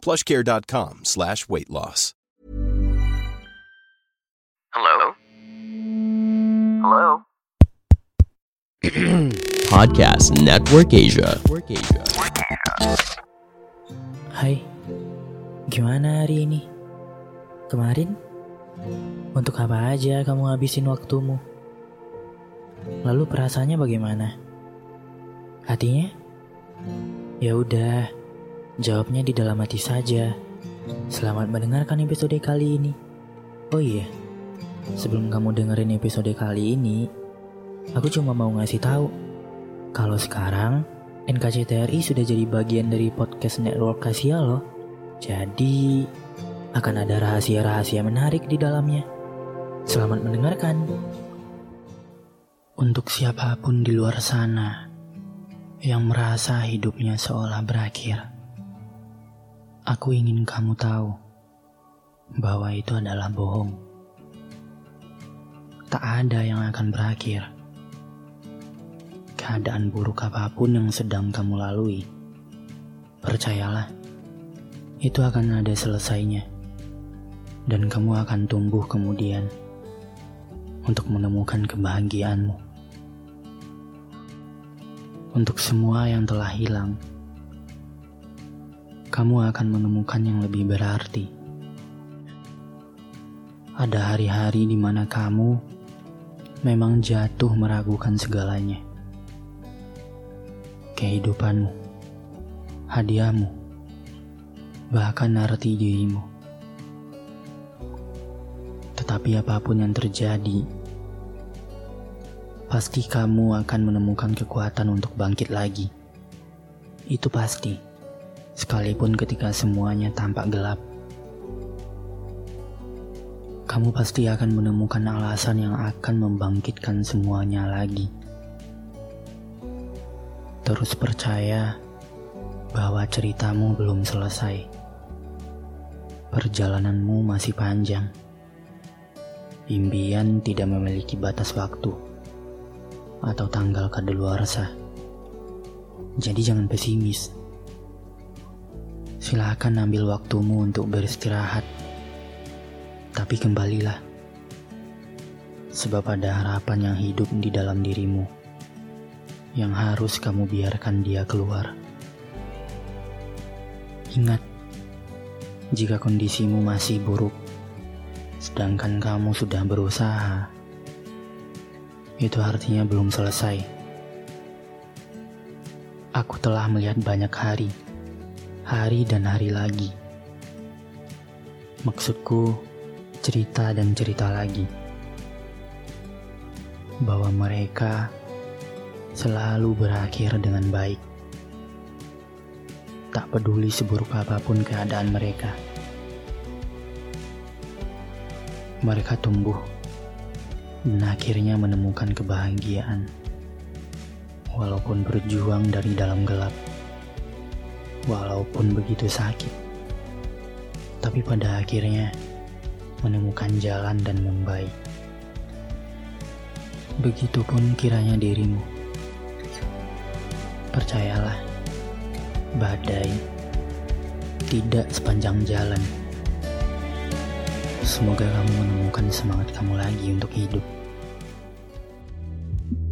plushcare.com slash weight loss. Hello? Hello? Podcast Network Asia. Hai, gimana hari ini? Kemarin? Untuk apa aja kamu habisin waktumu? Lalu perasaannya bagaimana? Hatinya? Ya udah, jawabnya di dalam hati saja. Selamat mendengarkan episode kali ini. Oh iya, sebelum kamu dengerin episode kali ini, aku cuma mau ngasih tahu kalau sekarang NKCTRI sudah jadi bagian dari podcast network Kasia loh. Jadi akan ada rahasia-rahasia menarik di dalamnya. Selamat mendengarkan. Untuk siapa pun di luar sana yang merasa hidupnya seolah berakhir, aku ingin kamu tahu bahwa itu adalah bohong. Tak ada yang akan berakhir. Keadaan buruk apa pun yang sedang kamu lalui, percayalah, itu akan ada selesainya dan kamu akan tumbuh kemudian untuk menemukan kebahagiaanmu. Untuk semua yang telah hilang, kamu akan menemukan yang lebih berarti. Ada hari-hari di mana kamu memang jatuh meragukan segalanya. Kehidupanmu, hadiahmu, bahkan arti dirimu. Tetapi apa pun yang terjadi, pasti kamu akan menemukan kekuatan untuk bangkit lagi. Itu pasti, sekalipun ketika semuanya tampak gelap. Kamu pasti akan menemukan alasan yang akan membangkitkan semuanya lagi. Terus percaya bahwa ceritamu belum selesai. Perjalananmu masih panjang. Impian tidak memiliki batas waktu atau tanggal kadaluarsa. Jadi jangan pesimis. Silakan ambil waktumu untuk beristirahat. Tapi kembalilah. Sebab ada harapan yang hidup di dalam dirimu yang harus kamu biarkan dia keluar. Ingat, jika kondisimu masih buruk, sedangkan kamu sudah berusaha, itu artinya belum selesai. Aku telah melihat banyak hari, hari dan hari lagi. Maksudku, cerita dan cerita lagi. Bahwa mereka selalu berakhir dengan baik. Tak peduli seburuk apa pun keadaan mereka. Mereka tumbuh dan akhirnya menemukan kebahagiaan. Walaupun berjuang dari dalam gelap. Walaupun begitu sakit. Tapi pada akhirnya menemukan jalan dan membaik. Begitupun kiranya dirimu. Percayalah, badai tidak sepanjang jalan. Semoga kamu menemukan semangat kamu lagi untuk hidup.